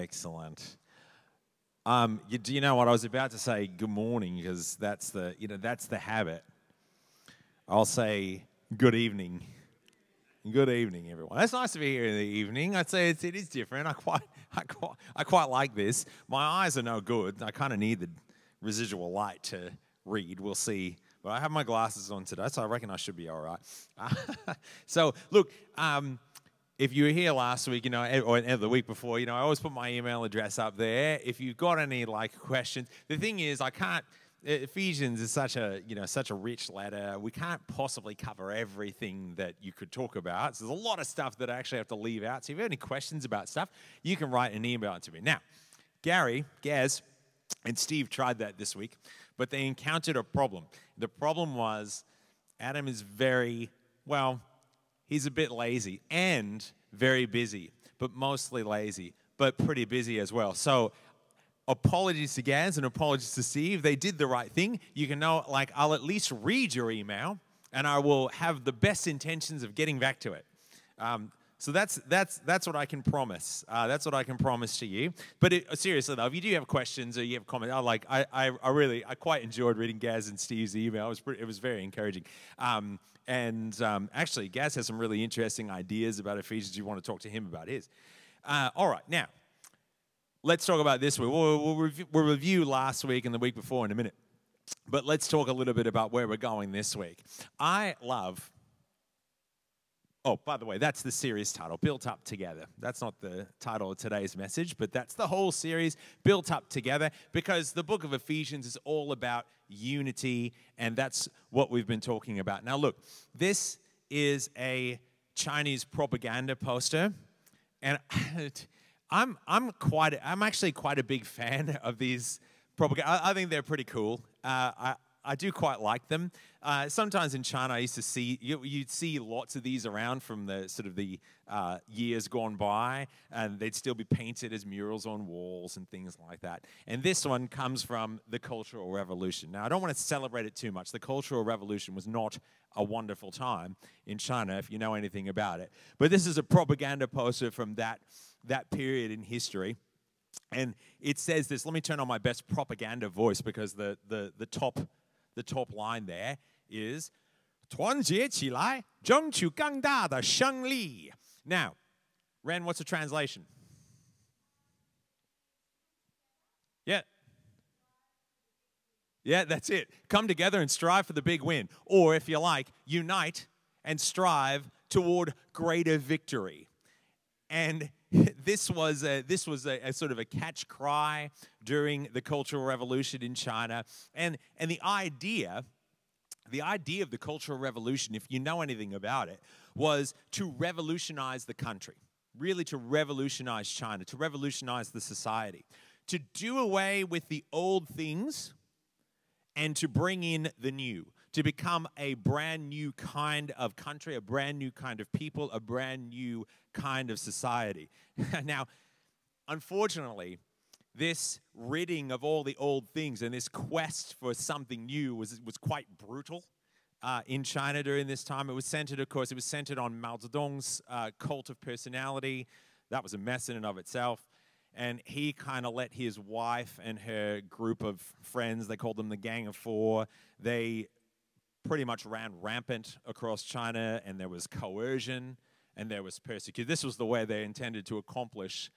Excellent. Um, you, do you know what I was about to say? Good morning, because that's the you know that's the habit. I'll say good evening. Good evening, everyone. It's nice to be here in the evening. I'd say it's, it is different. I quite, I quite, I quite like this. My eyes are no good. I kind of need the residual light to read. We'll see. But I have my glasses on today, so I reckon I should be all right. so, look, um, if you were here last week, you know, or the week before, you know, I always put my email address up there. If you've got any like questions, the thing is, I can't. Ephesians is such a you know such a rich letter. We can't possibly cover everything that you could talk about. So there's a lot of stuff that I actually have to leave out. So if you have any questions about stuff, you can write an email to me. Now, Gary, Gaz, and Steve tried that this week, but they encountered a problem. The problem was Adam is very well he's a bit lazy and very busy, but mostly lazy, but pretty busy as well. So apologies to Gaz and apologies to Steve. They did the right thing. You can know, like, I'll at least read your email and I will have the best intentions of getting back to it. Um, so that's that's that's what I can promise. Uh, that's what I can promise to you. But it, seriously though, if you do have questions or you have comments, I like I, I, I really I quite enjoyed reading Gaz and Steve's email. It was pretty, it was very encouraging. Um, and um, actually, Gaz has some really interesting ideas about Ephesians. You want to talk to him about his. Uh, all right, now let's talk about this week. We'll, we'll, we'll review last week and the week before in a minute. But let's talk a little bit about where we're going this week. I love Oh, by the way, that's the series title, Built Up Together. That's not the title of today's message, but that's the whole series, Built Up Together, because the book of Ephesians is all about unity, and that's what we've been talking about. Now, look, this is a Chinese propaganda poster, and I'm, I'm, quite, I'm actually quite a big fan of these propaganda. I, I think they're pretty cool. Uh, I, I do quite like them. Uh, sometimes in China, I used to see you, would see lots of these around from the sort of the uh, years gone by, and they'd still be painted as murals on walls and things like that. And this one comes from the Cultural Revolution. Now, I don't want to celebrate it too much. The Cultural Revolution was not a wonderful time in China, if you know anything about it. But this is a propaganda poster from that that period in history. And it says this. Let me turn on my best propaganda voice because the, the, the top the top line there is 团结起来，争取更大的胜利. Now, Ren, what's the translation? Yeah. Yeah, that's it. Come together and strive for the big win. Or, if you like, unite and strive toward greater victory. And this was a, this was a, a, sort of a catch cry during the Cultural Revolution in China, and and the idea, the idea of the Cultural Revolution, if you know anything about it, was to revolutionize the country, really to revolutionize China, to revolutionize the society, to do away with the old things, and to bring in the new to become a brand new kind of country, a brand new kind of people, a brand new kind of society. now, unfortunately, this ridding of all the old things and this quest for something new was, was quite brutal. Uh, in China during this time. It was centered, of course, it was centered on Mao Zedong's uh, cult of personality. That was a mess in and of itself. And he kind of let his wife and her group of friends, they called them the Gang of Four, they pretty much ran rampant across China, and there was coercion and there was persecution. This was the way they intended to accomplish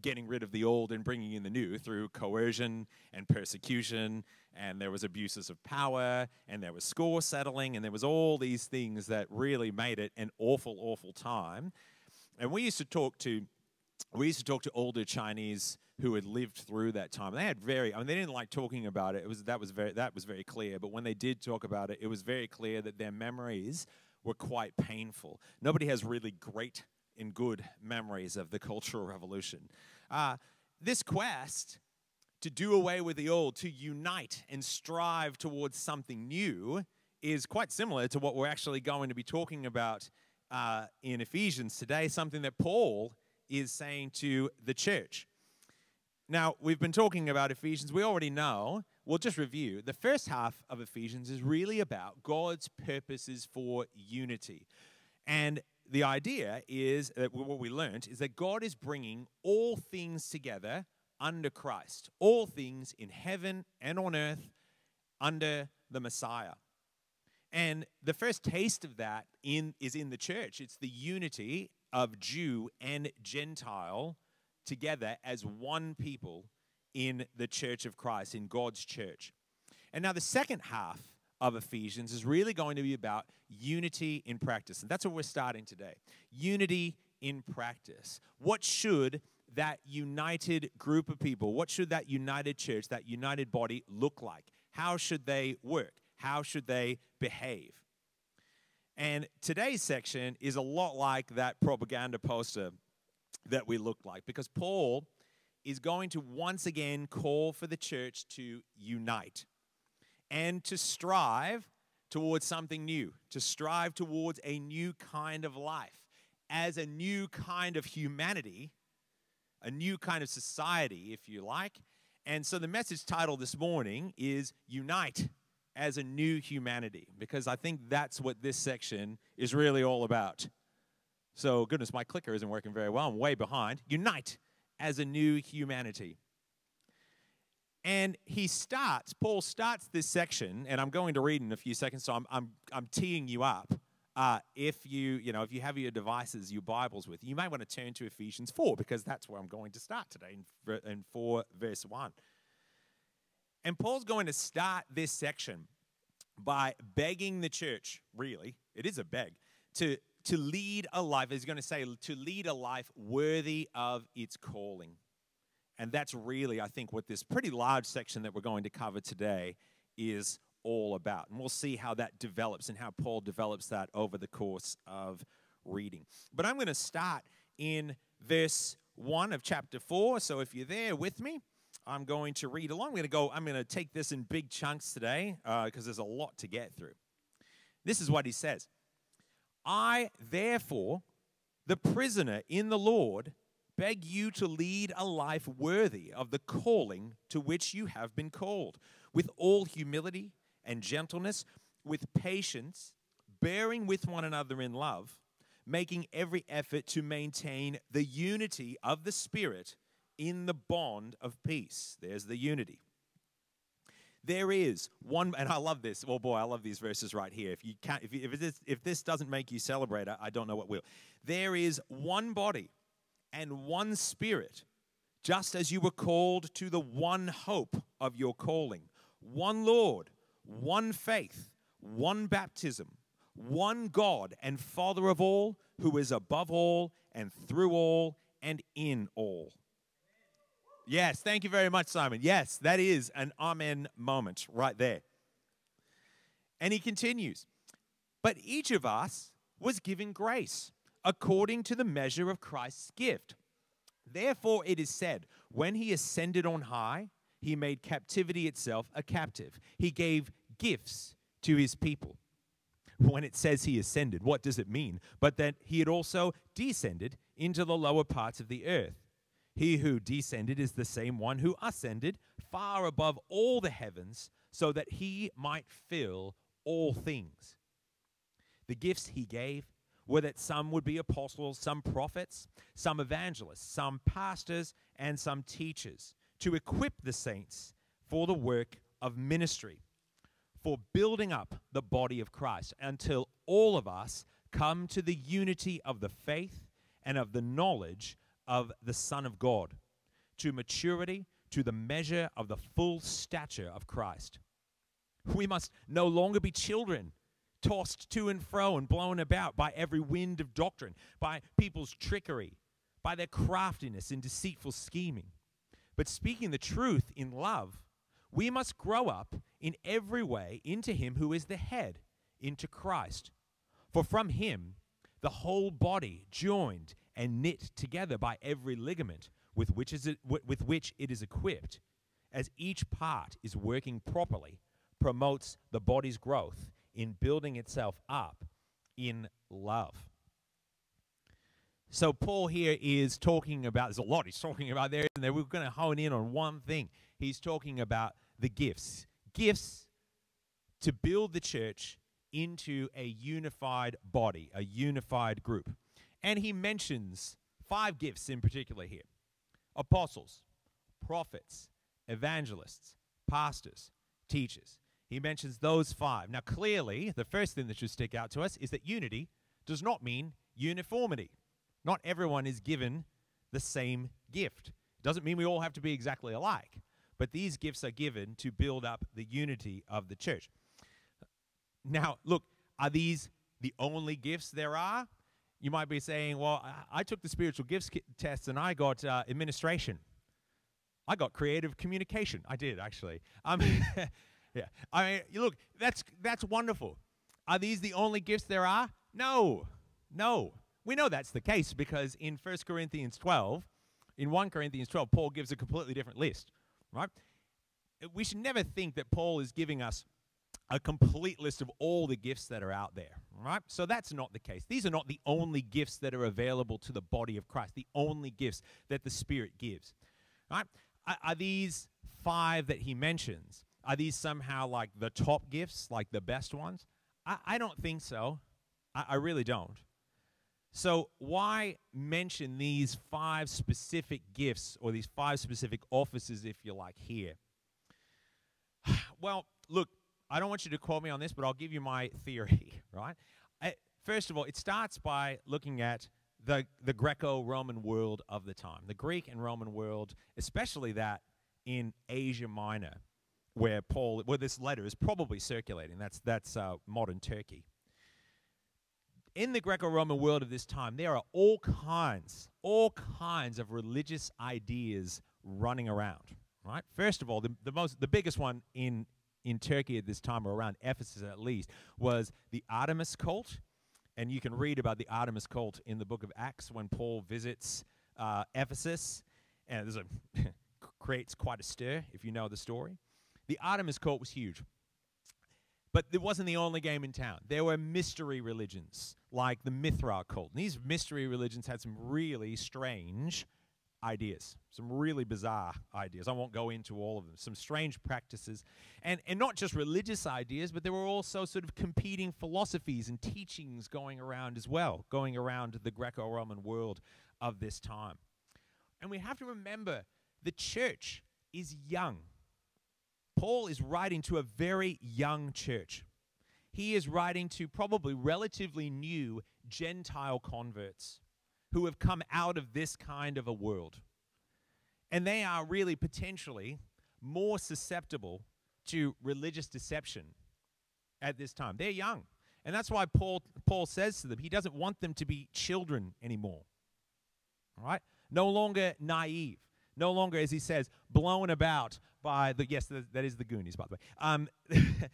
getting rid of the old and bringing in the new through coercion and persecution and there was abuses of power and there was score settling and there was all these things that really made it an awful awful time and we used to talk to we used to talk to older chinese who had lived through that time. They had very, I mean, they didn't like talking about it. It was that was very that was very clear. But when they did talk about it, it was very clear that their memories were quite painful. Nobody has really great and good memories of the Cultural Revolution. Uh, this quest to do away with the old, to unite and strive towards something new, is quite similar to what we're actually going to be talking about uh, in Ephesians today. Something that Paul is saying to the church. Now, we've been talking about Ephesians. We already know. We'll just review. The first half of Ephesians is really about God's purposes for unity. And the idea is that what we learned is that God is bringing all things together under Christ, all things in heaven and on earth under the Messiah. And the first taste of that in, is in the church. It's the unity of Jew and Gentile together as one people in the church of Christ, in God's church. And now the second half of Ephesians is really going to be about unity in practice. And that's what we're starting today. Unity in practice. What should that united group of people, what should that united church, that united body look like? How should they work? How should they behave? And today's section is a lot like that propaganda poster that we looked like because Paul is going to once again call for the church to unite and to strive towards something new, to strive towards a new kind of life as a new kind of humanity, a new kind of society, if you like. And so the message title this morning is Unite as a new humanity, because I think that's what this section is really all about. So, goodness, my clicker isn't working very well. I'm way behind. Unite as a new humanity. And he starts, Paul starts this section, and I'm going to read in a few seconds, so I'm, I'm, I'm teeing you up. Uh, if you, you know, if you have your devices, your Bibles with you, you may want to turn to Ephesians 4 because that's where I'm going to start today in, in 4 verse 1. And Paul's going to start this section by begging the church, really, it is a beg, to, to lead a life, he's going to say, to lead a life worthy of its calling. And that's really, I think, what this pretty large section that we're going to cover today is all about. And we'll see how that develops and how Paul develops that over the course of reading. But I'm going to start in verse 1 of chapter 4. So if you're there with me, I'm going to read along. I'm going to go, I'm going to take this in big chunks today because uh, there's a lot to get through. This is what he says I, therefore, the prisoner in the Lord, beg you to lead a life worthy of the calling to which you have been called, with all humility and gentleness, with patience, bearing with one another in love, making every effort to maintain the unity of the Spirit in the bond of peace. There's the unity. There is one, and I love this. Oh boy, I love these verses right here. If you can't, if, if, this, if this doesn't make you celebrate, I don't know what will. There is one body and one spirit, just as you were called to the one hope of your calling, one Lord, one faith, one baptism, one God and Father of all, who is above all and through all and in all. Yes, thank you very much, Simon. Yes, that is an amen moment right there. And he continues, but each of us was given grace according to the measure of Christ's gift. Therefore, it is said, when he ascended on high, he made captivity itself a captive. He gave gifts to his people. When it says he ascended, what does it mean? But that he had also descended into the lower parts of the earth. He who descended is the same one who ascended far above all the heavens so that he might fill all things. The gifts he gave were that some would be apostles, some prophets, some evangelists, some pastors, and some teachers to equip the saints for the work of ministry, for building up the body of Christ until all of us come to the unity of the faith and of the knowledge of the Son of God, to maturity, to the measure of the full stature of Christ. We must no longer be children, tossed to and fro and blown about by every wind of doctrine, by people's trickery, by their craftiness and deceitful scheming. But speaking the truth in love, we must grow up in every way into Him who is the head, into Christ. For from Him, the whole body, joined and knit together by every ligament with which, is it, with which it is equipped, as each part is working properly, promotes the body's growth in building itself up in love. So, Paul here is talking about, there's a lot he's talking about there, and we're going to hone in on one thing. He's talking about the gifts. Gifts to build the church into a unified body, a unified group. And he mentions five gifts in particular here apostles, prophets, evangelists, pastors, teachers. He mentions those five. Now, clearly, the first thing that should stick out to us is that unity does not mean uniformity. Not everyone is given the same gift. It doesn't mean we all have to be exactly alike, but these gifts are given to build up the unity of the church. Now, look, are these the only gifts there are? You might be saying, well, I, took the spiritual gifts test and I got uh, administration. I got creative communication. I did, actually. Um, yeah. I mean, look, that's, that's wonderful. Are these the only gifts there are? No. No. We know that's the case because in 1 Corinthians 12, in 1 Corinthians 12, Paul gives a completely different list, right? We should never think that Paul is giving us a complete list of all the gifts that are out there, right? So that's not the case. These are not the only gifts that are available to the body of Christ, the only gifts that the Spirit gives, right? Are, are these five that he mentions, are these somehow like the top gifts, like the best ones? I, I don't think so. I, I really don't. So, why mention these five specific gifts or these five specific offices, if you like, here? Well, look, I don't want you to quote me on this, but I'll give you my theory, right? First of all, it starts by looking at the, the Greco Roman world of the time, the Greek and Roman world, especially that in Asia Minor, where Paul, where this letter is probably circulating. That's, that's uh, modern Turkey in the Greco Roman world of this time, there are all kinds, all kinds of religious ideas running around. Right? First of all, the, the most the biggest one in in Turkey at this time, or around Ephesus at least, was the Artemis cult. And you can read about the Artemis cult in the book of Acts when Paul visits uh, Ephesus. And this creates quite a stir if you know the story. The Artemis cult was huge. But it wasn't the only game in town. There were mystery religions like the Mithra cult. And these mystery religions had some really strange ideas, some really bizarre ideas. I won't go into all of them. Some strange practices. And, and not just religious ideas, but there were also sort of competing philosophies and teachings going around as well, going around the Greco Roman world of this time. And we have to remember the church is young. Paul is writing to a very young church. He is writing to probably relatively new Gentile converts who have come out of this kind of a world. And they are really potentially more susceptible to religious deception at this time. They're young. And that's why Paul, Paul says to them, he doesn't want them to be children anymore. All right? No longer naive. No longer, as he says, blown about by the, yes, that is the Goonies, by the way. Um,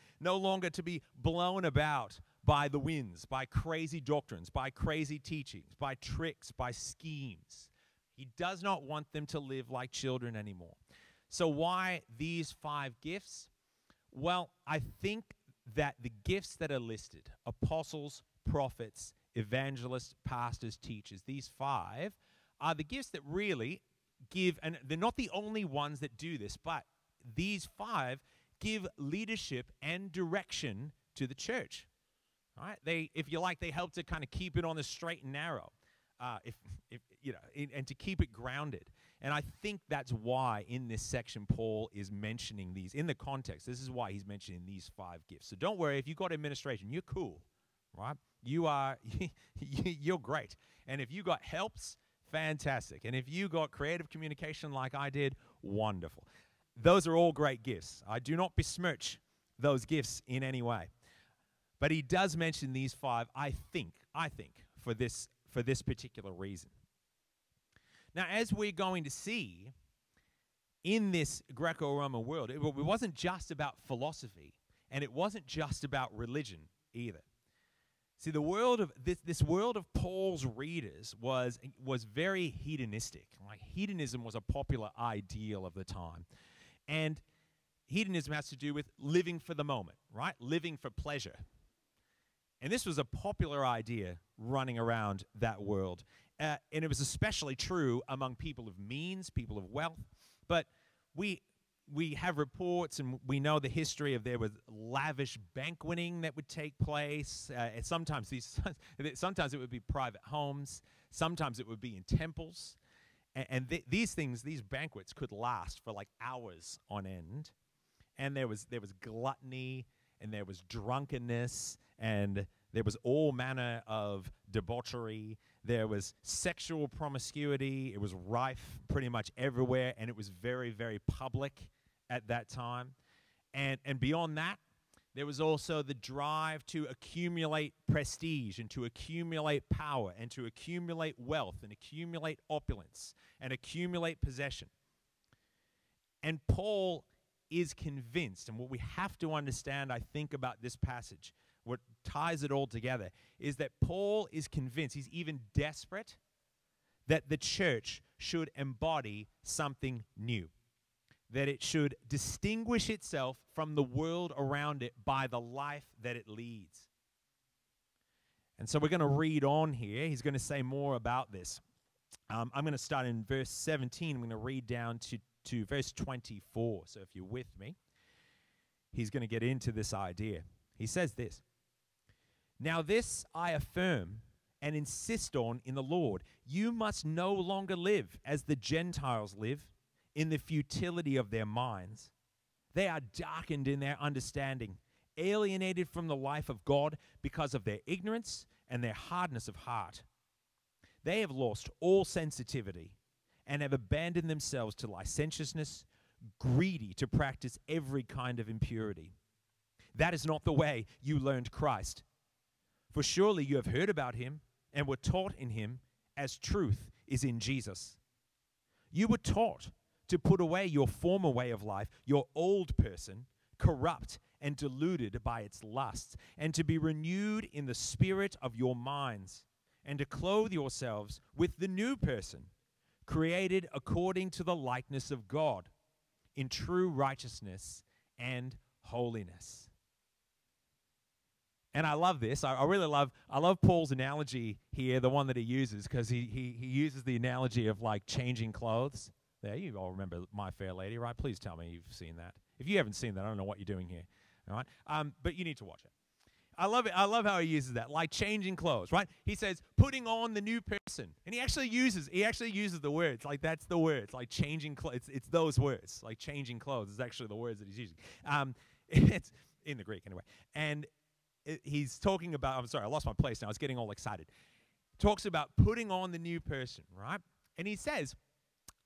no longer to be blown about by the winds, by crazy doctrines, by crazy teachings, by tricks, by schemes. He does not want them to live like children anymore. So, why these five gifts? Well, I think that the gifts that are listed apostles, prophets, evangelists, pastors, teachers these five are the gifts that really give, and they're not the only ones that do this, but these five give leadership and direction to the church. Right? They, if you like, they help to kind of keep it on the straight and narrow, uh, if, if you know, in, and to keep it grounded. And I think that's why in this section Paul is mentioning these in the context. This is why he's mentioning these five gifts. So don't worry if you got administration, you're cool, right? You are you're great. And if you got helps, fantastic. And if you got creative communication like I did, wonderful. Those are all great gifts. I do not besmirch those gifts in any way. But he does mention these five, I think, I think, for this, for this particular reason. Now, as we're going to see in this Greco Roman world, it, it wasn't just about philosophy and it wasn't just about religion either. See, the world of this, this world of Paul's readers was, was very hedonistic. Like hedonism was a popular ideal of the time. And hedonism has to do with living for the moment, right? Living for pleasure. And this was a popular idea running around that world. Uh, and it was especially true among people of means, people of wealth. But we, we have reports and we know the history of there was lavish banqueting that would take place. Uh, sometimes these, sometimes it would be private homes. Sometimes it would be in temples. And, and th- these things, these banquets could last for like hours on end. And there was, there was gluttony and there was drunkenness and there was all manner of debauchery. There was sexual promiscuity. It was rife pretty much everywhere, and it was very, very public at that time. And, and beyond that, there was also the drive to accumulate prestige and to accumulate power and to accumulate wealth and accumulate opulence and accumulate possession. And Paul is convinced, and what we have to understand, I think, about this passage, what ties it all together, is that Paul is convinced, he's even desperate, that the church should embody something new that it should distinguish itself from the world around it by the life that it leads. And so we're going to read on here. He's going to say more about this. Um, I'm going to start in verse 17. I'm going to read down to, to verse 24. So if you're with me, he's going to get into this idea. He says this Now, this I affirm and insist on in the Lord. You must no longer live as the Gentiles live in the futility of their minds. They are darkened in their understanding, alienated from the life of God because of their ignorance and their hardness of heart. They have lost all sensitivity and have abandoned themselves to licentiousness, greedy to practice every kind of impurity. That is not the way you learned Christ. For surely you have heard about him and were taught in him as truth is in Jesus. You were taught to put away your former way of life, your old person, corrupt and deluded by its lusts, and to be renewed in the spirit of your minds, and to clothe yourselves with the new person, created according to the likeness of God, in true righteousness and holiness. And I love this. I, I, really love I love Paul's analogy here, the one that he uses, because he, he he uses the analogy of like changing clothes there. You all remember My Fair Lady, right? Please tell me you've seen that. If you haven't seen that, I don't know what you're doing here. All right, um, but you need to watch it. I love it. I love how he uses that, like changing clothes, right? He says putting on the new person, and he actually uses he actually uses the words like that's the words, like changing clothes. It's, it's those words, like changing clothes is actually the words that he's using. Um, it's in the Greek anyway, and it, he's talking about. I'm sorry, I lost my place now. I was getting all excited. Talks about putting on the new person, right? And he says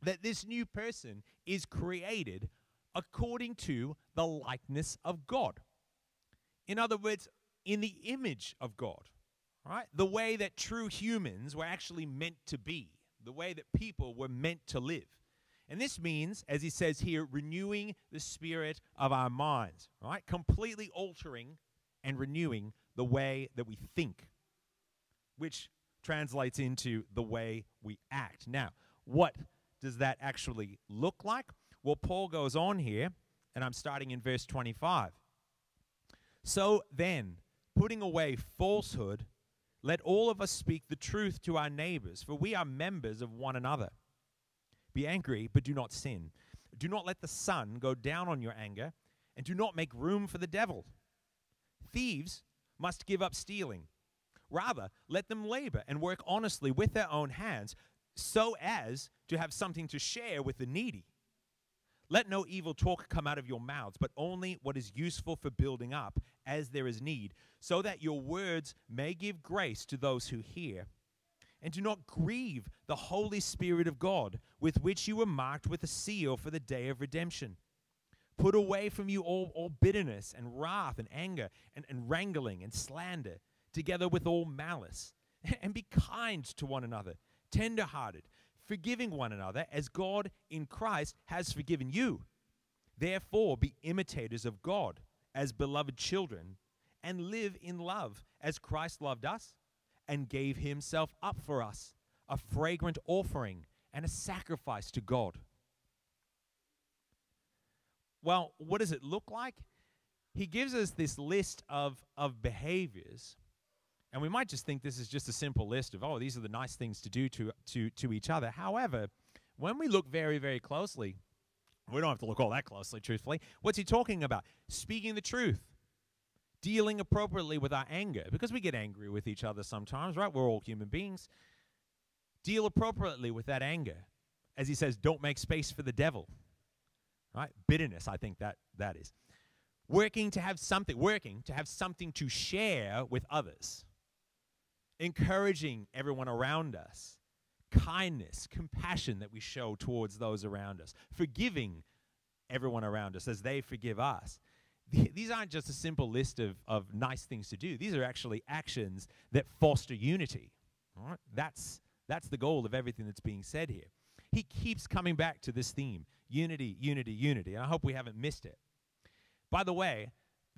that this new person is created according to the likeness of God. In other words, in the image of God, right? The way that true humans were actually meant to be, the way that people were meant to live. And this means, as he says here, renewing the spirit of our minds, right? Completely altering and renewing the way that we think, which translates into the way we act. Now, what does that actually look like? Well, Paul goes on here, and I'm starting in verse 25. So then, putting away falsehood, let all of us speak the truth to our neighbors, for we are members of one another. Be angry, but do not sin. Do not let the sun go down on your anger, and do not make room for the devil. Thieves must give up stealing. Rather, let them labor and work honestly with their own hands, so as to have something to share with the needy. Let no evil talk come out of your mouths, but only what is useful for building up as there is need, so that your words may give grace to those who hear. And do not grieve the Holy Spirit of God, with which you were marked with a seal for the day of redemption. Put away from you all, all bitterness and wrath and anger and, and wrangling and slander, together with all malice. And be kind to one another tenderhearted, forgiving one another as God in Christ has forgiven you. Therefore, be imitators of God as beloved children and live in love as Christ loved us and gave himself up for us, a fragrant offering and a sacrifice to God. Well, what does it look like? He gives us this list of, of behaviors and we might just think this is just a simple list of, oh, these are the nice things to do to, to, to each other. However, when we look very, very closely, we don't have to look all that closely, truthfully. What's he talking about? Speaking the truth, dealing appropriately with our anger, because we get angry with each other sometimes, right? We're all human beings. Deal appropriately with that anger. As he says, don't make space for the devil. Right? Bitterness, I think that that is. Working to have something, working to have something to share with others. Encouraging everyone around us. Kindness, compassion that we show towards those around us. Forgiving everyone around us as they forgive us. These aren't just a simple list of, of nice things to do. These are actually actions that foster unity. That's, that's the goal of everything that's being said here. He keeps coming back to this theme unity, unity, unity. And I hope we haven't missed it. By the way,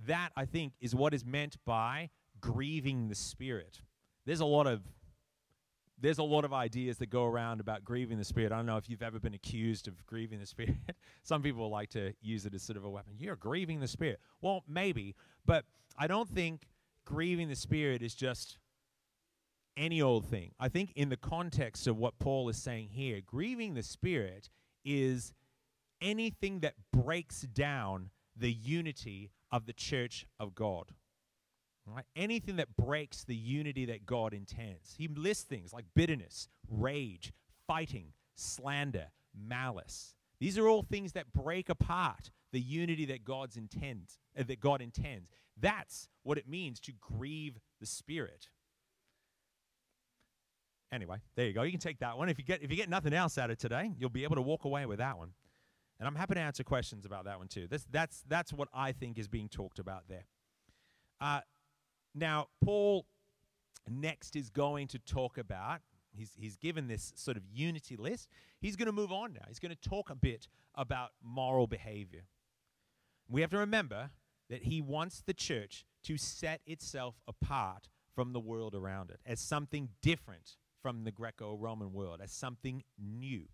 that I think is what is meant by grieving the Spirit. There's a lot of there's a lot of ideas that go around about grieving the Spirit. I don't know if you've ever been accused of grieving the Spirit. Some people like to use it as sort of a weapon. You're grieving the Spirit. Well, maybe, but I don't think grieving the Spirit is just any old thing. I think, in the context of what Paul is saying here, grieving the Spirit is anything that breaks down the unity of the church of God. Right? Anything that breaks the unity that God intends. He lists things like bitterness, rage, fighting, slander, malice. These are all things that break apart the unity that God's intends, uh, that God intends. That's what it means to grieve the Spirit. Anyway, there you go. You can take that one. If you get if you get nothing else out of today, you'll be able to walk away with that one. And I'm happy to answer questions about that one too. This, that's that's what I think is being talked about there. Uh, now, Paul next is going to talk about, he's, he's given this sort of unity list. He's going to move on now. He's going to talk a bit about moral behavior. We have to remember that he wants the church to set itself apart from the world around it as something different from the Greco Roman world, as something new.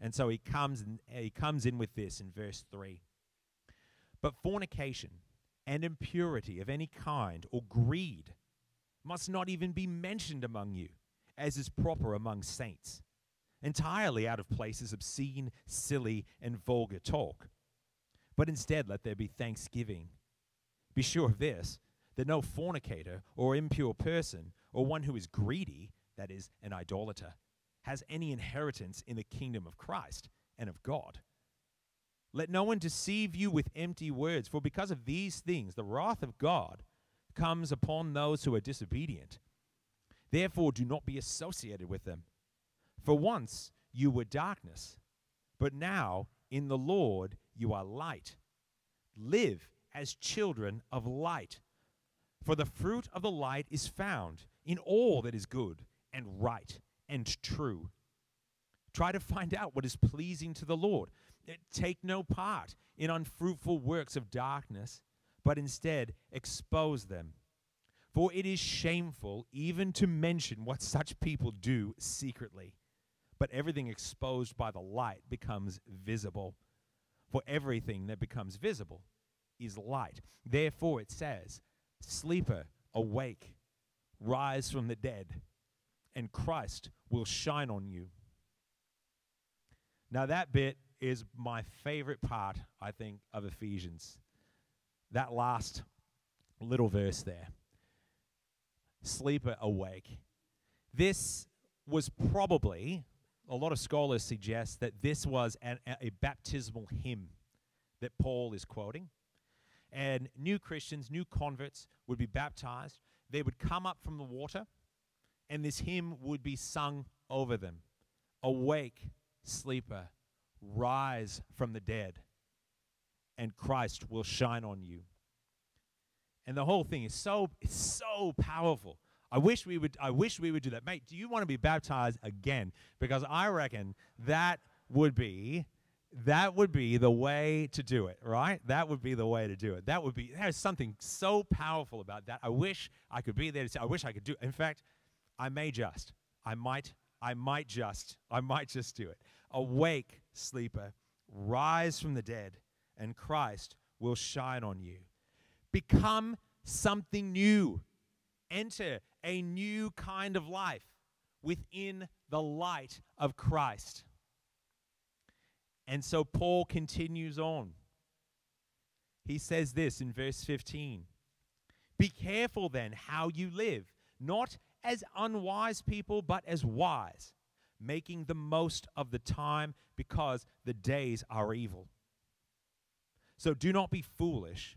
And so he comes, he comes in with this in verse 3. But fornication and impurity of any kind or greed must not even be mentioned among you, as is proper among saints, entirely out of places obscene, silly, and vulgar talk. But instead, let there be thanksgiving. Be sure of this that no fornicator or impure person or one who is greedy, that is, an idolater, has any inheritance in the kingdom of Christ and of God. Let no one deceive you with empty words, for because of these things the wrath of God comes upon those who are disobedient. Therefore, do not be associated with them. For once you were darkness, but now in the Lord you are light. Live as children of light. For the fruit of the light is found in all that is good and right and true. Try to find out what is pleasing to the Lord. Eh, take no part in unfruitful works of darkness, but instead expose them. For it is shameful even to mention what such people do secretly. But everything exposed by the light becomes visible. For everything that becomes visible is light. Therefore, it says, Sleeper, awake, rise from the dead, and Christ will shine on you. Now, that bit is my favorite part, I think, of Ephesians. That last little verse there sleeper awake. This was probably, a lot of scholars suggest that this was an, a baptismal hymn that Paul is quoting. And new Christians, new converts would be baptized. They would come up from the water, and this hymn would be sung over them Awake, sleeper, rise from the dead, and Christ will shine on you. And the whole thing is so it's so powerful. I wish we would I wish we would do that. Mate, do you want to be baptized again? Because I reckon that would be that would be the way to do it, right? That would be the way to do it. That would be there's something so powerful about that. I wish I could be there to say I wish I could do it. In fact, I may just. I might I might just I might just do it. Awake, sleeper, rise from the dead, and Christ will shine on you. Become something new. Enter a new kind of life within the light of Christ. And so Paul continues on. He says this in verse 15 Be careful then how you live, not as unwise people, but as wise making the most of the time because the days are evil. So do not be foolish,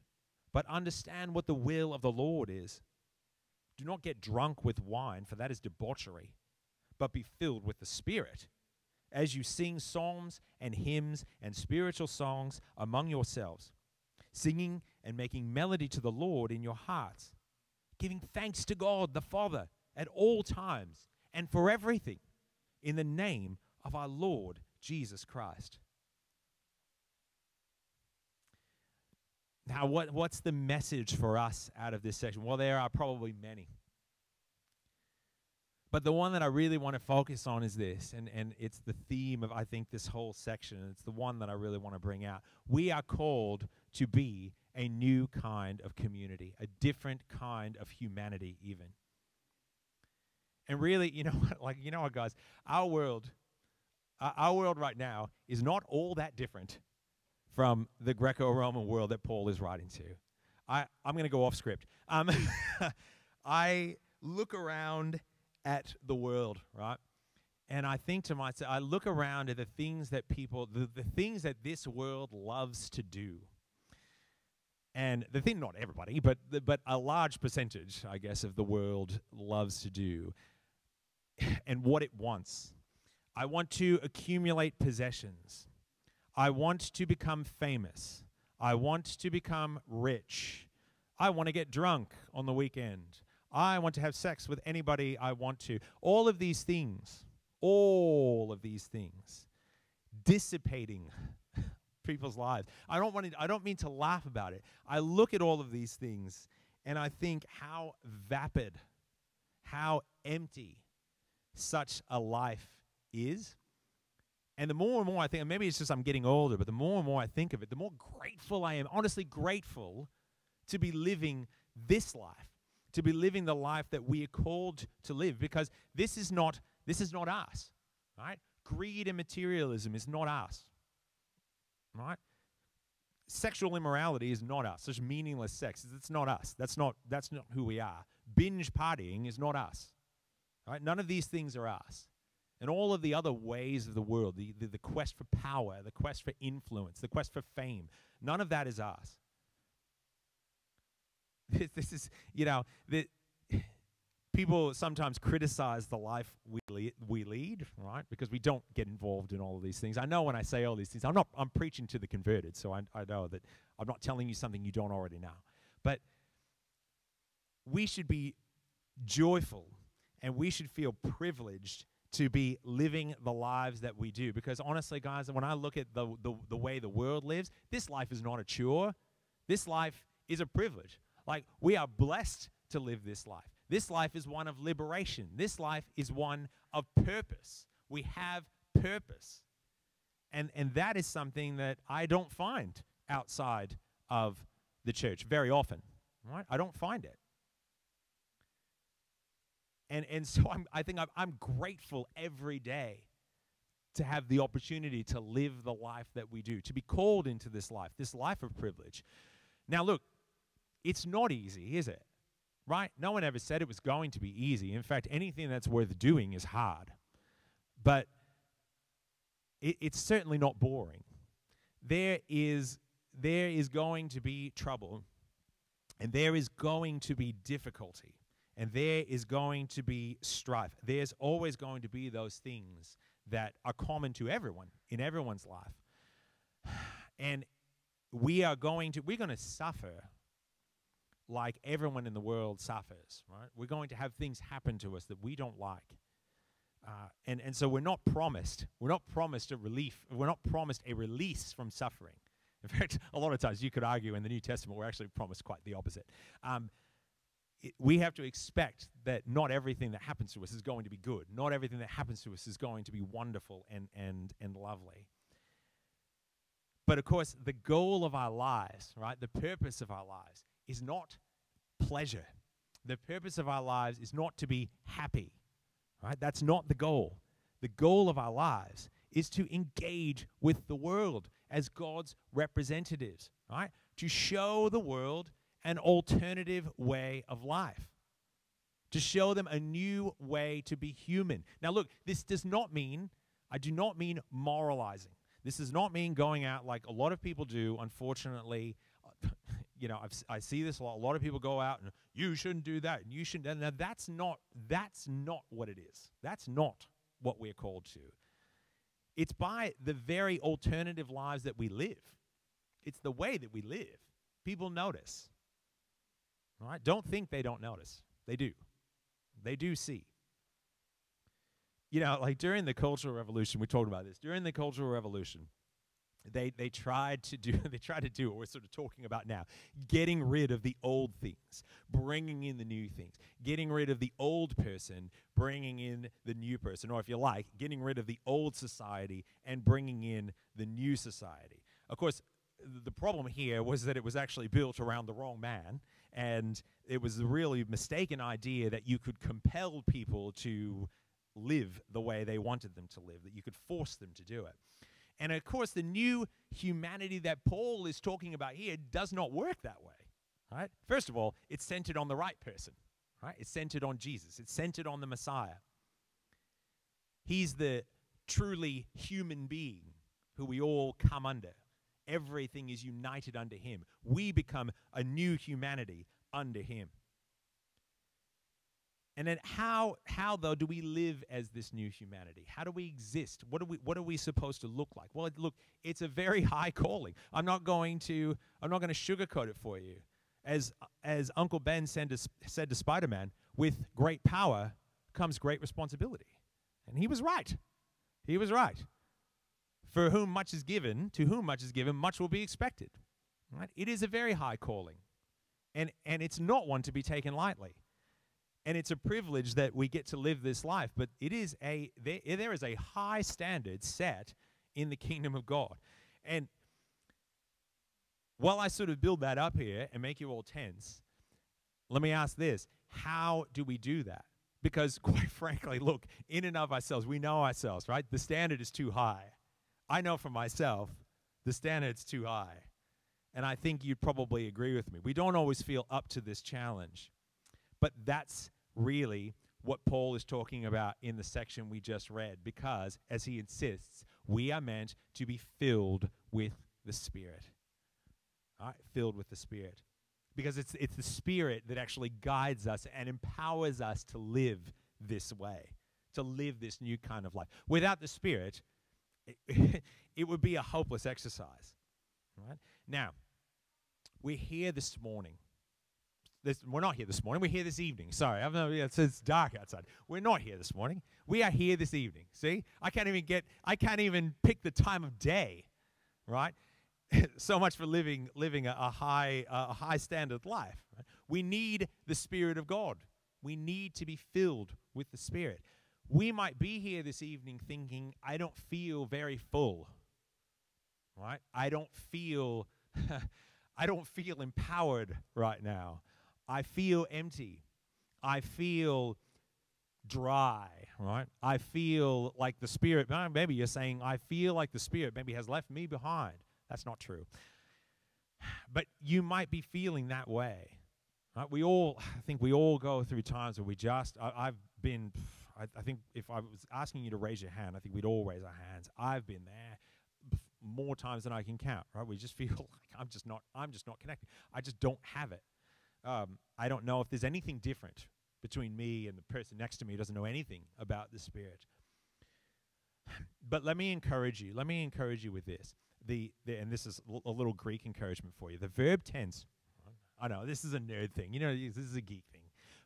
but understand what the will of the Lord is. Do not get drunk with wine, for that is debauchery, but be filled with the Spirit. As you sing psalms and hymns and spiritual songs among yourselves, singing and making melody to the Lord in your hearts, giving thanks to God the Father at all times and for everything in the name of our Lord Jesus Christ. Now, what, what's the message for us out of this section? Well, there are probably many. But the one that I really want to focus on is this, and, and it's the theme of, I think, this whole section, and it's the one that I really want to bring out. We are called to be a new kind of community, a different kind of humanity, even. And really, you know like, you know what, guys, our world, uh, our world right now is not all that different from the Greco Roman world that Paul is writing to. I, I'm going to go off script. Um, I look around at the world, right? And I think to myself, I look around at the things that people, the, the things that this world loves to do. And the thing, not everybody, but, the, but a large percentage, I guess, of the world loves to do and what it wants. I want to accumulate possessions. I want to become famous. I want to become rich. I want to get drunk on the weekend. I want to have sex with anybody I want to. All of these things, all of these things, dissipating people's lives. I don't want to, I don't mean to laugh about it. I look at all of these things and I think how vapid, how empty such a life is. And the more and more I think, and maybe it's just I'm getting older, but the more and more I think of it, the more grateful I am, honestly grateful to be living this life to be living the life that we are called to live because this is not this is not us right? Greed and materialism is not us right? Sexual immorality is not us. Such meaningless sex it's not us. That's not that's not who we are. Binge partying is not us right none of these things are us and all of the other ways of the world the, the, the quest for power the quest for influence the quest for fame none of that is us this, this is, you know, the, people sometimes criticize the life we, le- we lead, right? Because we don't get involved in all of these things. I know when I say all these things, I'm not, I'm preaching to the converted, so I, I know that I'm not telling you something you don't already know. But we should be joyful and we should feel privileged to be living the lives that we do. Because honestly, guys, when I look at the, the, the way the world lives, this life is not a chore. This life is a privilege. Like, we are blessed to live this life. This life is one of liberation. This life is one of purpose. We have purpose. And, and that is something that I don't find outside of the church very often. Right? I don't find it. And, and so I'm, I think I'm, I'm grateful every day to have the opportunity to live the life that we do, to be called into this life, this life of privilege. Now, look, it's not easy, is it? Right? No one ever said it was going to be easy. In fact, anything that's worth doing is hard. But it, it's certainly not boring. There is, there is going to be trouble, and there is going to be difficulty, and there is going to be strife. There's always going to be those things that are common to everyone in everyone's life. And we are going to, we're going to suffer like everyone in the world suffers, right? We're going to have things happen to us that we don't like. Uh, and, and so we're not promised, we're not promised a relief, we're not promised a release from suffering. In fact, a lot of times you could argue in the New Testament we're actually promised quite the opposite. Um, we have to expect that not everything that happens to us is going to be good. Not everything that happens to us is going to be wonderful and, and, and lovely. But of course, the goal of our lives, right, the purpose of our lives, is not pleasure. The purpose of our lives is not to be happy, right? That's not the goal. The goal of our lives is to engage with the world as God's representatives, right? To show the world an alternative way of life. to show them a new way to be human. Now, look, this does not mean, I do not mean moralizing. This does not mean going out like a lot of people do, unfortunately. You know, I've, I see this a lot. A lot of people go out and you shouldn't do that, and you shouldn't. Now, that's not that's not what it is. That's not what we're called to. It's by the very alternative lives that we live. It's the way that we live. People notice. Right? Don't think they don't notice. They do. They do see. You know, like during the Cultural Revolution, we talked about this. During the Cultural Revolution, they they tried to do they tried to do what we're sort of talking about now getting rid of the old things bringing in the new things getting rid of the old person bringing in the new person or if you like getting rid of the old society and bringing in the new society of course the problem here was that it was actually built around the wrong man and it was a really mistaken idea that you could compel people to live the way they wanted them to live that you could force them to do it and of course, the new humanity that Paul is talking about here does not work that way. Right? First of all, it's centered on the right person. Right? It's centered on Jesus. It's centered on the Messiah. He's the truly human being who we all come under. Everything is united under him. We become a new humanity under him. And then how how though do we live as this new humanity? How do we exist? What are we what are we supposed to look like? Well, look, it's a very high calling. I'm not going to I'm not going to sugarcoat it for you. As as Uncle Ben said to, said to Spider-Man, with great power comes great responsibility. And he was right. He was right. For whom much is given, to whom much is given, much will be expected. Right? It is a very high calling. And and it's not one to be taken lightly and it's a privilege that we get to live this life but it is a there, there is a high standard set in the kingdom of god and while i sort of build that up here and make you all tense let me ask this how do we do that because quite frankly look in and of ourselves we know ourselves right the standard is too high i know for myself the standard's too high and i think you'd probably agree with me we don't always feel up to this challenge but that's really what Paul is talking about in the section we just read, because, as he insists, we are meant to be filled with the Spirit. All right, filled with the Spirit. Because it's, it's the Spirit that actually guides us and empowers us to live this way, to live this new kind of life. Without the Spirit, it, would be a hopeless exercise. Right? Now, we're here this morning this, we're not here this morning. We're here this evening. Sorry, no, it's, it's dark outside. We're not here this morning. We are here this evening. See, I can't even get. I can't even pick the time of day. Right. so much for living living a, a high a high standard life. Right? We need the Spirit of God. We need to be filled with the Spirit. We might be here this evening thinking, I don't feel very full. Right? I don't feel I don't feel empowered right now. I feel empty. I feel dry, right? I feel like the Spirit, ah, maybe you're saying, I feel like the Spirit maybe has left me behind. That's not true. But you might be feeling that way. Right? We all, I think we all go through times where we just, I, have been, I, I, think if I was asking you to raise your hand, I think we'd all raise our hands. I've been there more times than I can count, right? We just feel like I'm just not, I'm just not connected. I just don't have it. Um, I don't know if there's anything different between me and the person next to me who doesn't know anything about the Spirit. But let me encourage you. Let me encourage you with this. The, the and this is a little Greek encouragement for you. The verb tense. I know this is a nerd thing. You know, this is a geek thing.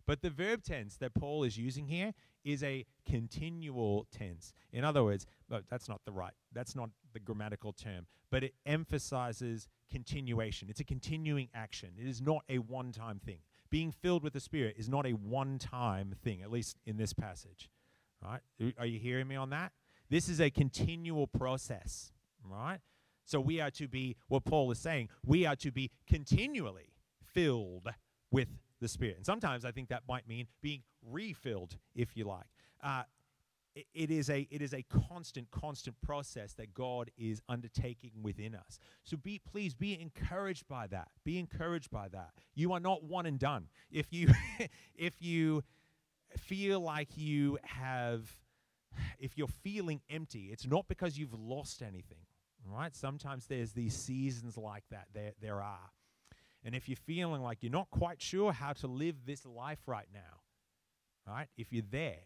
But the verb tense that Paul is using here is a continual tense. In other words, that's not the right, that's not the grammatical term, but it emphasizes continuation. It's a continuing action. It is not a one time thing. Being filled with the Spirit is not a one time thing, at least in this passage. Right? Are you hearing me on that? This is a continual process, right? So we are to be, what Paul is saying, we are to be continually filled with the Spirit. And sometimes I think that might mean being refilled, if you like. Uh, it is a it is a constant constant process that god is undertaking within us so be please be encouraged by that be encouraged by that you are not one and done if you if you feel like you have, if you're feeling empty, it's not because you've lost anything, right? Sometimes there's these seasons like that. There, there are. And if you're feeling like you're not quite sure how to live this life right now, right? If you're there,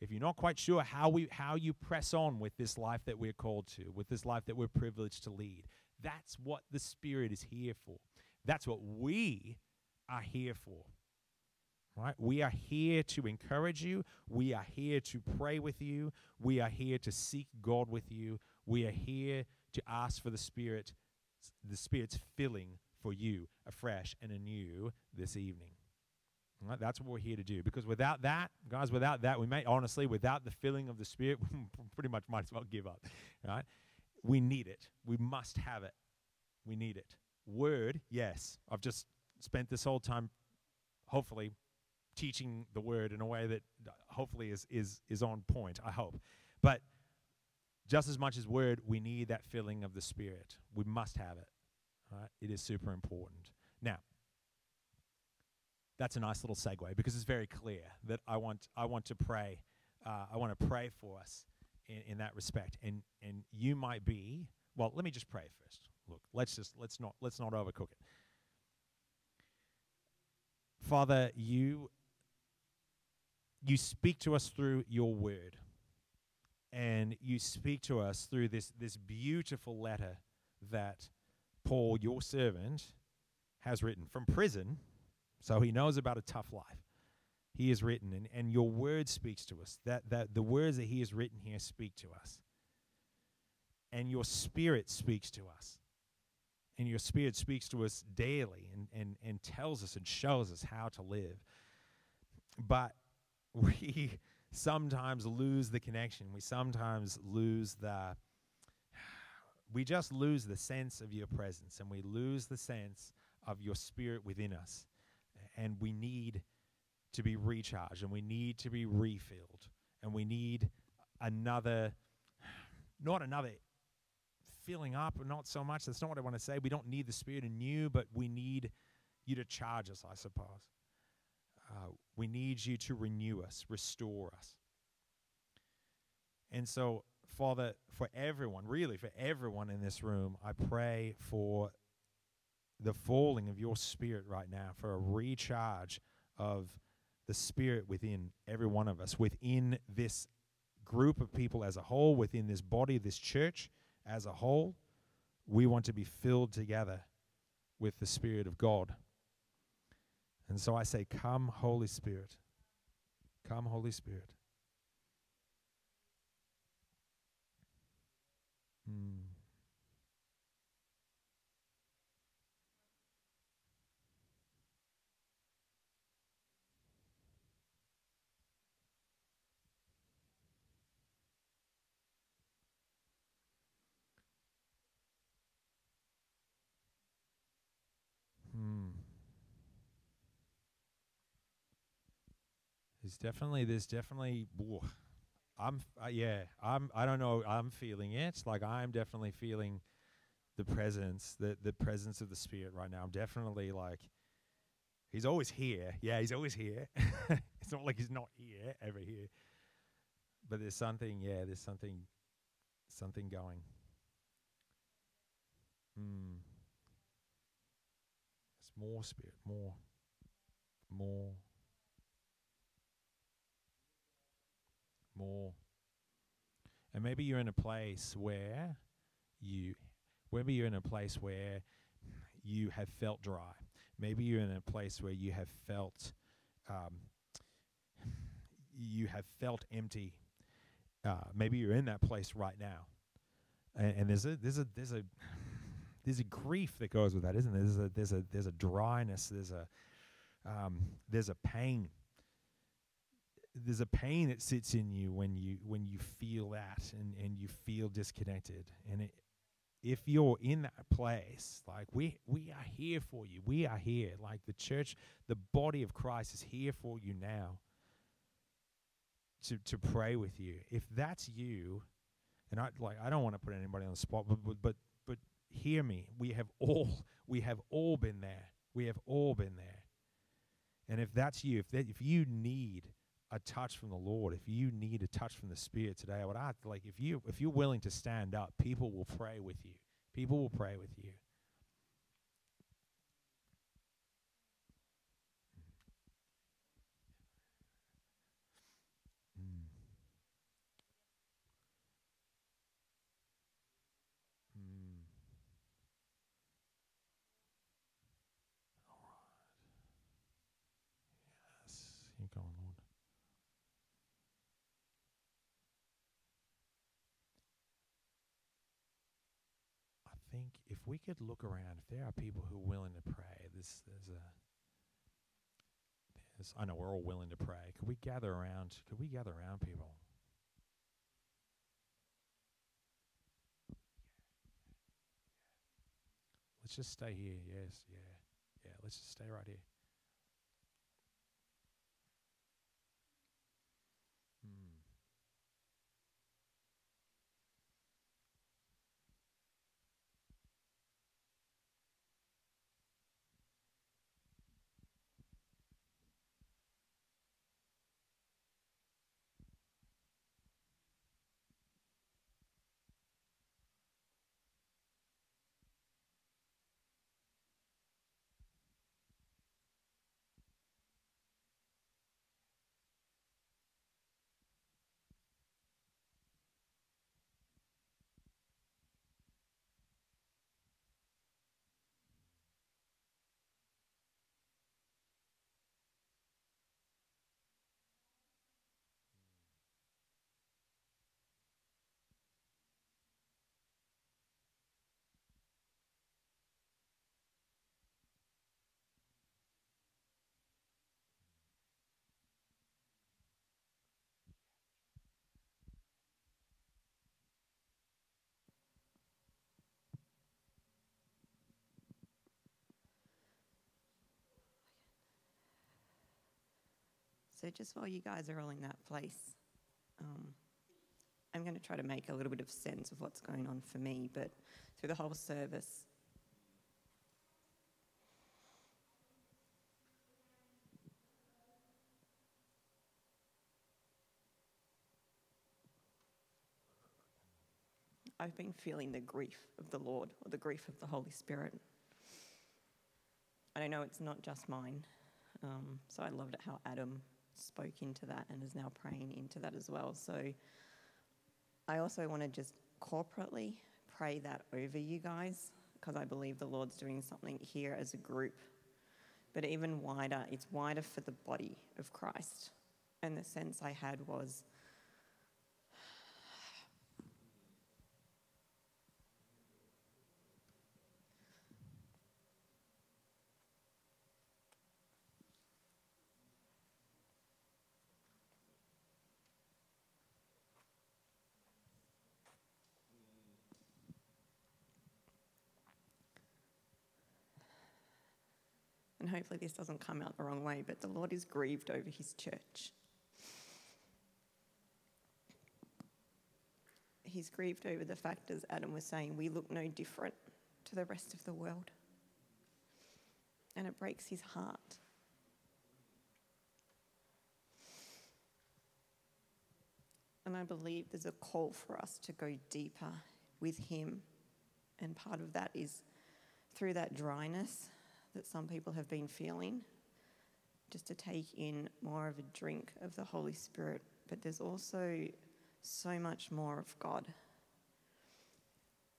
if you're not quite sure how we how you press on with this life that we're called to, with this life that we're privileged to lead, that's what the Spirit is here for. That's what we are here for. Right? We are here to encourage you. We are here to pray with you. We are here to seek God with you. We are here to ask for the Spirit, the Spirit's filling for you afresh and anew this evening. Right? That's what we're here to do. Because without that, guys, without that, we may honestly, without the filling of the Spirit, we pretty much might as well give up. Right? We need it. We must have it. We need it. Word, yes. I've just spent this whole time, hopefully, teaching the word in a way that uh, hopefully is is is on point. I hope, but just as much as word, we need that filling of the Spirit. We must have it. Right? It is super important. Now, that's a nice little segue because it's very clear that I want I want to pray. Uh, I want to pray for us in, in that respect. And and you might be well. Let me just pray first. Look, let's just let's not let's not overcook it. Father, you you speak to us through your word. And you speak to us through this, this beautiful letter that Paul, your servant, has written from prison. So he knows about a tough life. He has written, and, and your word speaks to us. That, that the words that he has written here speak to us. And your spirit speaks to us. And your spirit speaks to us daily and, and, and tells us and shows us how to live. But we sometimes lose the connection. We sometimes lose the we just lose the sense of your presence and we lose the sense of your spirit within us. And we need to be recharged and we need to be refilled and we need another not another filling up not so much that's not what i want to say we don't need the spirit in you but we need you to charge us i suppose uh, we need you to renew us, restore us. And so, Father, for everyone, really for everyone in this room, I pray for the falling of your spirit right now, for a recharge of the spirit within every one of us, within this group of people as a whole, within this body, this church as a whole. We want to be filled together with the Spirit of God. And so I say, Come, Holy Spirit. Come, Holy Spirit. Hmm. There's definitely, there's definitely, I'm, uh, yeah, I'm, I don't know, I'm feeling it. Like I'm definitely feeling the presence, the the presence of the Spirit right now. I'm definitely like, He's always here. Yeah, He's always here. it's not like He's not here, ever here. But there's something, yeah, there's something, something going. Hmm. It's more Spirit, more, more. More. And maybe you're in a place where you, maybe you're in a place where you have felt dry. Maybe you're in a place where you have felt, um, you have felt empty. Uh, maybe you're in that place right now, and, and there's a there's a there's a there's a grief that goes with that, isn't there? There's a there's a there's a dryness. There's a um, there's a pain there's a pain that sits in you when you when you feel that and and you feel disconnected. And it, if you're in that place like we we are here for you. We are here. Like the church the body of Christ is here for you now to to pray with you. If that's you and I like I don't want to put anybody on the spot but but but, but hear me. We have all we have all been there. We have all been there. And if that's you if that if you need a touch from the Lord, if you need a touch from the Spirit today, I would ask, like, if you if you're willing to stand up, people will pray with you. People will pray with you. Mm. Mm. All right. Yes, you're going, Lord. I think if we could look around, if there are people who are willing to pray, this there's a there's, I know we're all willing to pray. Could we gather around? Could we gather around people? Let's just stay here. Yes, yeah, yeah. Let's just stay right here. So, just while you guys are all in that place, um, I'm going to try to make a little bit of sense of what's going on for me. But through the whole service, I've been feeling the grief of the Lord or the grief of the Holy Spirit. And I know it's not just mine. Um, so I loved it how Adam spoke into that and is now praying into that as well. So I also want to just corporately pray that over you guys because I believe the Lord's doing something here as a group. But even wider, it's wider for the body of Christ. And the sense I had was hopefully this doesn't come out the wrong way, but the Lord is grieved over his church. He's grieved over the fact, as Adam was saying, we look no different to the rest of the world. And it breaks his heart. And I believe there's a call for us to go deeper with him. And part of that is through that dryness that some people have been feeling, just to take in more of a drink of the Holy Spirit. But there's also so much more of God.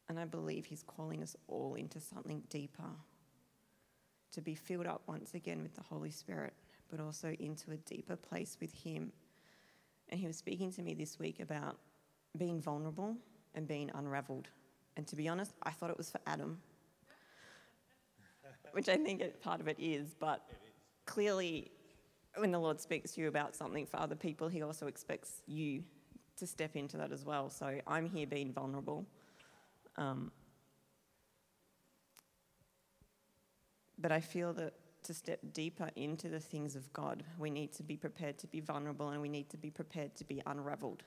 And I believe He's calling us all into something deeper to be filled up once again with the Holy Spirit, but also into a deeper place with Him. And He was speaking to me this week about being vulnerable and being unraveled. And to be honest, I thought it was for Adam which I think it, part of it is, but clearly, when the Lord speaks to you about something for other people, He also expects you to step into that as well. So I'm here being vulnerable. Um, but I feel that to step deeper into the things of God, we need to be prepared to be vulnerable and we need to be prepared to be unraveled.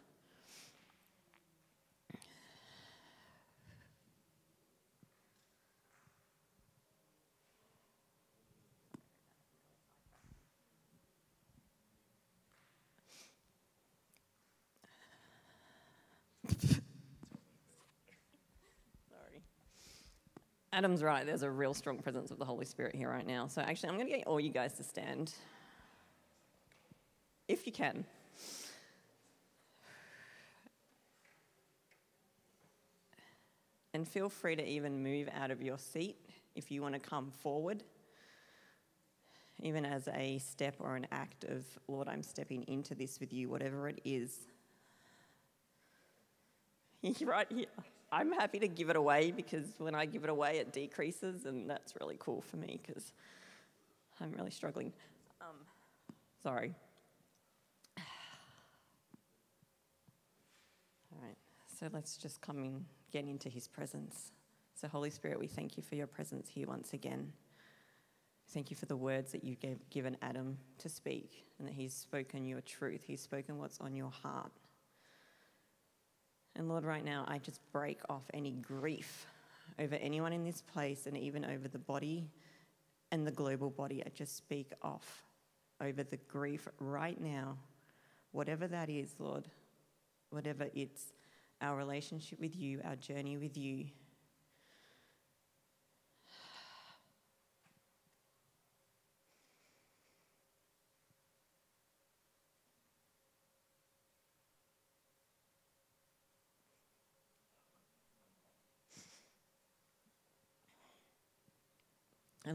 Adam's right. There's a real strong presence of the Holy Spirit here right now. So actually, I'm going to get all you guys to stand, if you can. And feel free to even move out of your seat if you want to come forward, even as a step or an act of, Lord, I'm stepping into this with you, whatever it is. right here. I'm happy to give it away because when I give it away, it decreases, and that's really cool for me because I'm really struggling. Um, sorry. All right, so let's just come and get into his presence. So, Holy Spirit, we thank you for your presence here once again. Thank you for the words that you've given Adam to speak and that he's spoken your truth. He's spoken what's on your heart. And Lord, right now, I just break off any grief over anyone in this place and even over the body and the global body. I just speak off over the grief right now, whatever that is, Lord, whatever it's our relationship with you, our journey with you.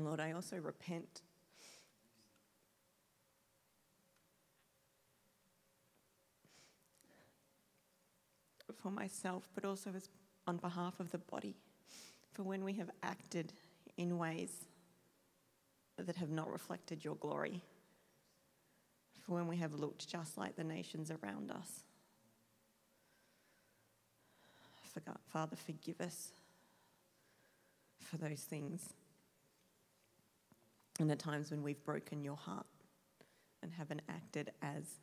And Lord, I also repent. For myself, but also as on behalf of the body, for when we have acted in ways that have not reflected your glory, for when we have looked just like the nations around us. Father, forgive us for those things and the times when we've broken your heart and haven't acted as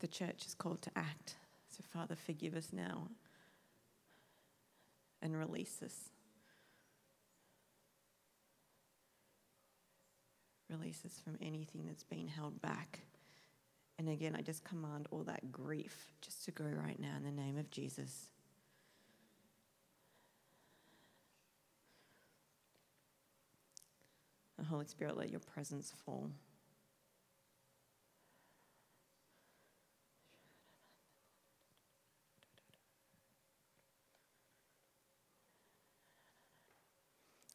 the church is called to act. So, Father, forgive us now and release us. Release us from anything that's been held back. And again, I just command all that grief just to go right now in the name of Jesus. And Holy Spirit, let your presence fall.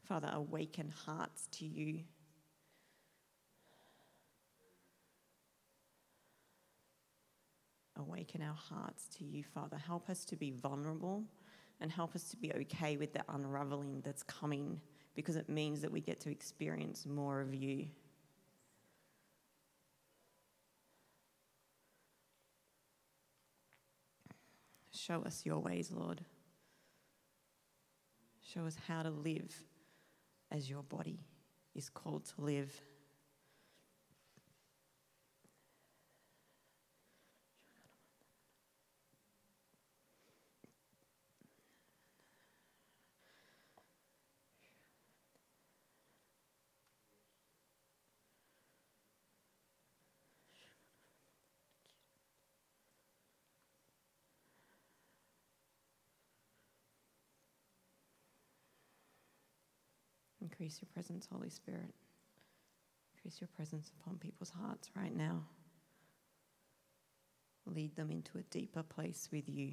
Father, awaken hearts to you. Awaken our hearts to you, Father. Help us to be vulnerable and help us to be okay with the unraveling that's coming because it means that we get to experience more of you. Show us your ways, Lord. Show us how to live as your body is called to live. Increase your presence, Holy Spirit. Increase your presence upon people's hearts right now. Lead them into a deeper place with you.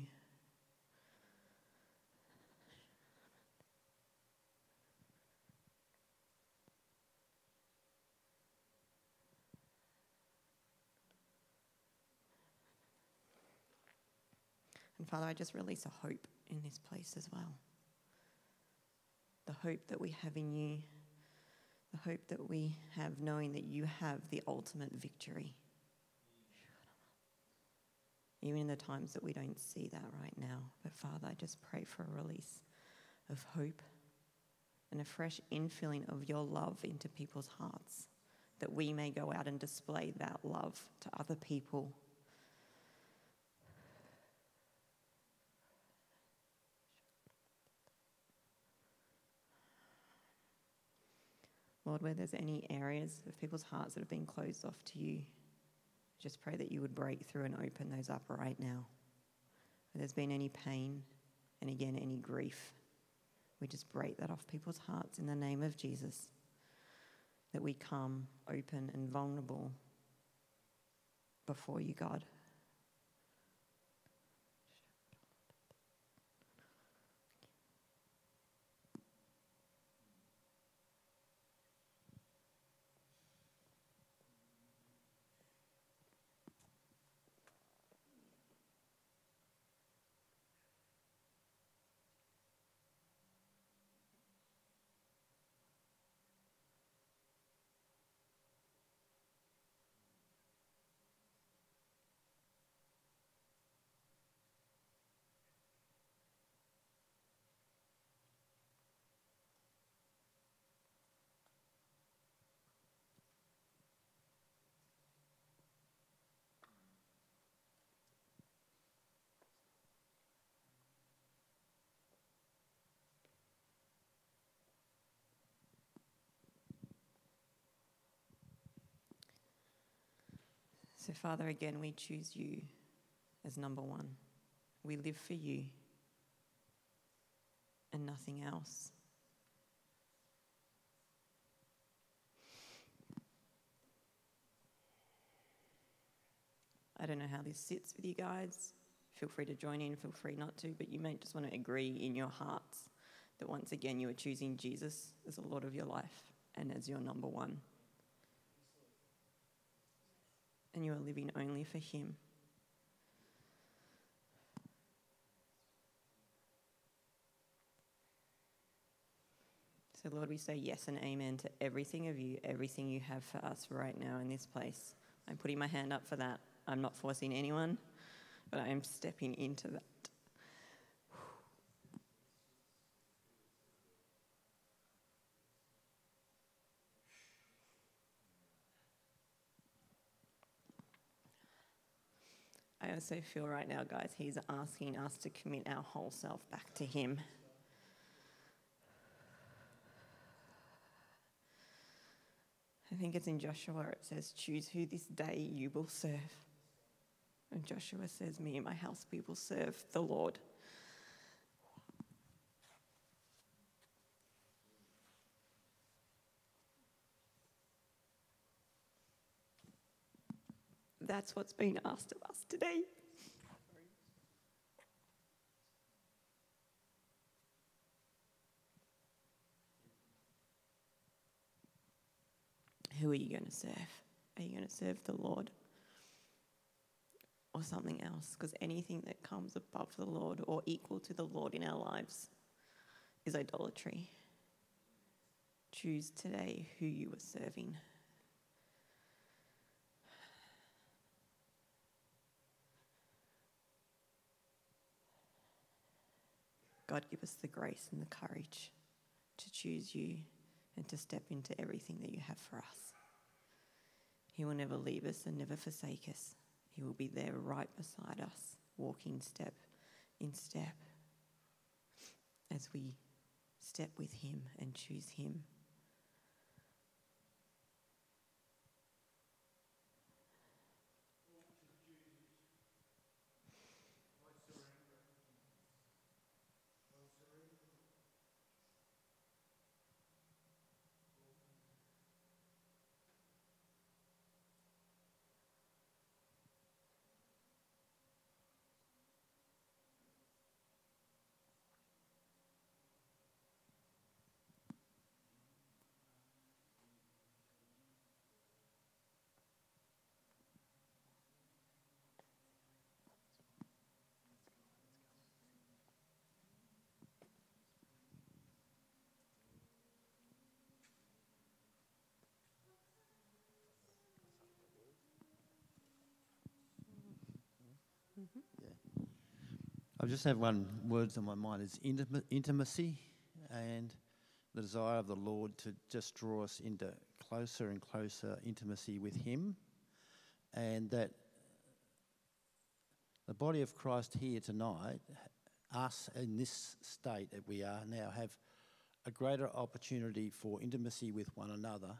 And Father, I just release a hope in this place as well the hope that we have in you, the hope that we have knowing that you have the ultimate victory. Even in the times that we don't see that right now. But Father, I just pray for a release of hope and a fresh infilling of your love into people's hearts, that we may go out and display that love to other people Lord, where there's any areas of people's hearts that have been closed off to you, just pray that you would break through and open those up right now. Where there's been any pain, and again, any grief, We just break that off people's hearts in the name of Jesus. That we come open and vulnerable before you, God. So, Father, again, we choose you as number one. We live for you and nothing else. I don't know how this sits with you guys. Feel free to join in, feel free not to, but you may just want to agree in your hearts that once again you are choosing Jesus as the Lord of your life and as your number one. And you are living only for Him. So, Lord, we say yes and amen to everything of you, everything you have for us right now in this place. I'm putting my hand up for that. I'm not forcing anyone, but I am stepping into that. I also feel right now, guys, he's asking us to commit our whole self back to him. I think it's in Joshua, it says, Choose who this day you will serve. And Joshua says, Me and my house, we will serve the Lord. That's what's been asked of us today. Who are you going to serve? Are you going to serve the Lord or something else? Because anything that comes above the Lord or equal to the Lord in our lives is idolatry. Choose today who you are serving. God, give us the grace and the courage to choose you and to step into everything that you have for us. He will never leave us and never forsake us. He will be there right beside us, walking step in step as we step with Him and choose Him. Mm-hmm. I just have one words on my mind is intima- intimacy and the desire of the Lord to just draw us into closer and closer intimacy with Him, and that the body of Christ here tonight, us in this state that we are now, have a greater opportunity for intimacy with one another.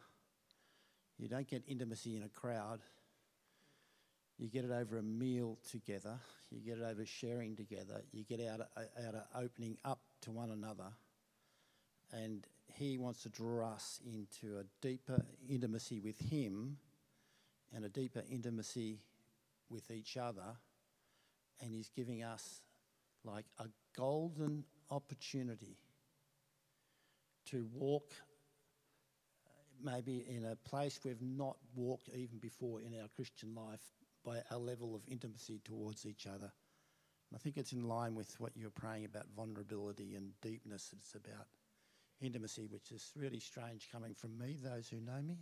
You don't get intimacy in a crowd. You get it over a meal together. You get it over sharing together. You get out of, out of opening up to one another. and He wants to draw us into a deeper intimacy with Him and a deeper intimacy with each other. And He's giving us like a golden opportunity to walk uh, maybe in a place we've not walked even before in our Christian life by a level of intimacy towards each other. And I think it's in line with what you're praying about vulnerability and deepness. It's about intimacy, which is really strange coming from me, those who know me.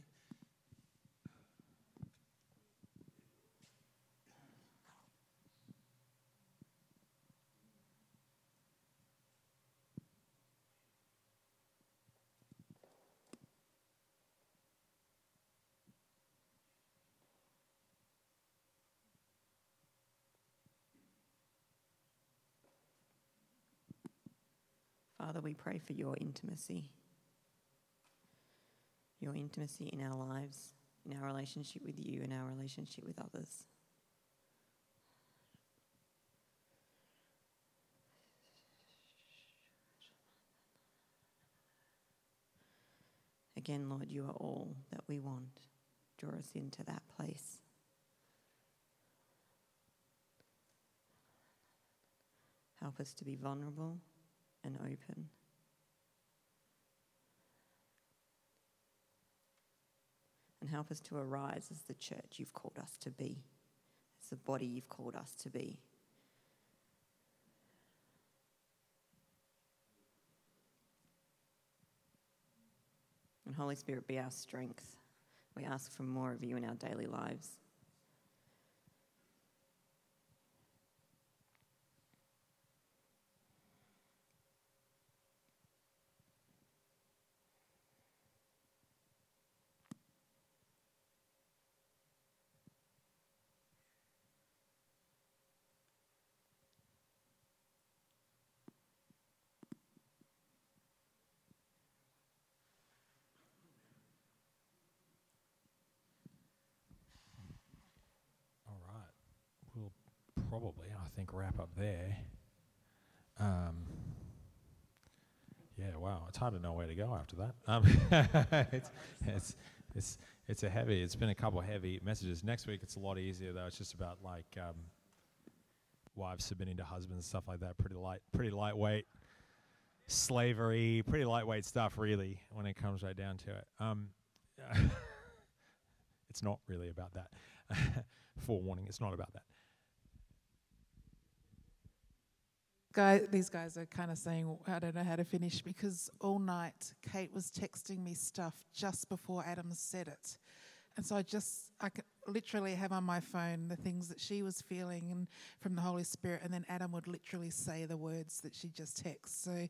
Father, we pray for your intimacy, your intimacy in our lives, in our relationship with you, and our relationship with others. Again, Lord, you are all that we want. Draw us into that place. Help us to be vulnerable and open. And help us to arise as the church you've called us to be, as the body you've called us to be. And Holy Spirit, be our strength. We ask for more of you in our daily lives. All right. We'll probably, I think, wrap up there. Um, yeah, wow. It's hard to know where to go after that. Um, it's, it's, it's, it's a heavy, it's been a couple heavy messages. Next week, it's a lot easier, though. It's just about like um, wives submitting to husbands, stuff like that. Pretty light, pretty lightweight. Slavery, pretty lightweight stuff, really, when it comes right down to it. Um, it's not really about that. Forewarning, it's not about that. Guy, these guys are kind of saying, I don't know how to finish because all night Kate was texting me stuff just before Adam said it. And so I just, I could literally have on my phone the things that she was feeling from the Holy Spirit, and then Adam would literally say the words that she just texted. So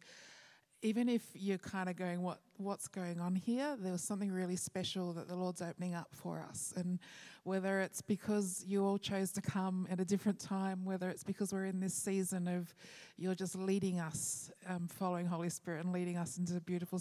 even if you're kind of going, what what's going on here? There was something really special that the Lord's opening up for us, and whether it's because you all chose to come at a different time, whether it's because we're in this season of you're just leading us, um, following Holy Spirit and leading us into beautiful.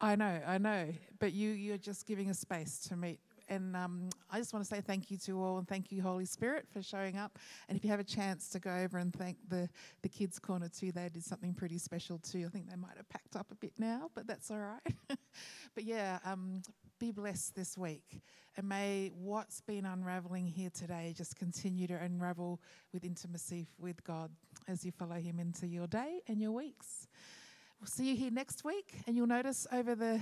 I know, I know, but you you're just giving a space to meet and um, I just want to say thank you to all and thank you, Holy Spirit, for showing up. And if you have a chance to go over and thank the, the Kids Corner too, they did something pretty special too. I think they might have packed up a bit now, but that's all right. but yeah, um, be blessed this week. And may what's been unraveling here today just continue to unravel with intimacy with God as you follow Him into your day and your weeks. We'll see you here next week, and you'll notice over the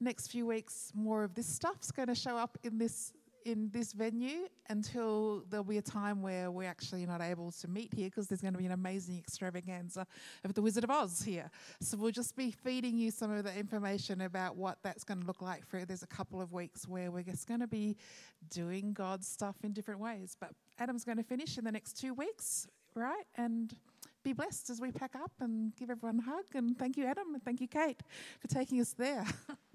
next few weeks more of this stuff's going to show up in this in this venue until there'll be a time where we're actually not able to meet here because there's going to be an amazing extravaganza of the Wizard of Oz here. So we'll just be feeding you some of the information about what that's going to look like for there's a couple of weeks where we're just going to be doing God's stuff in different ways. But Adam's going to finish in the next two weeks, right? And be blessed as we pack up and give everyone a hug. And thank you, Adam, and thank you, Kate, for taking us there.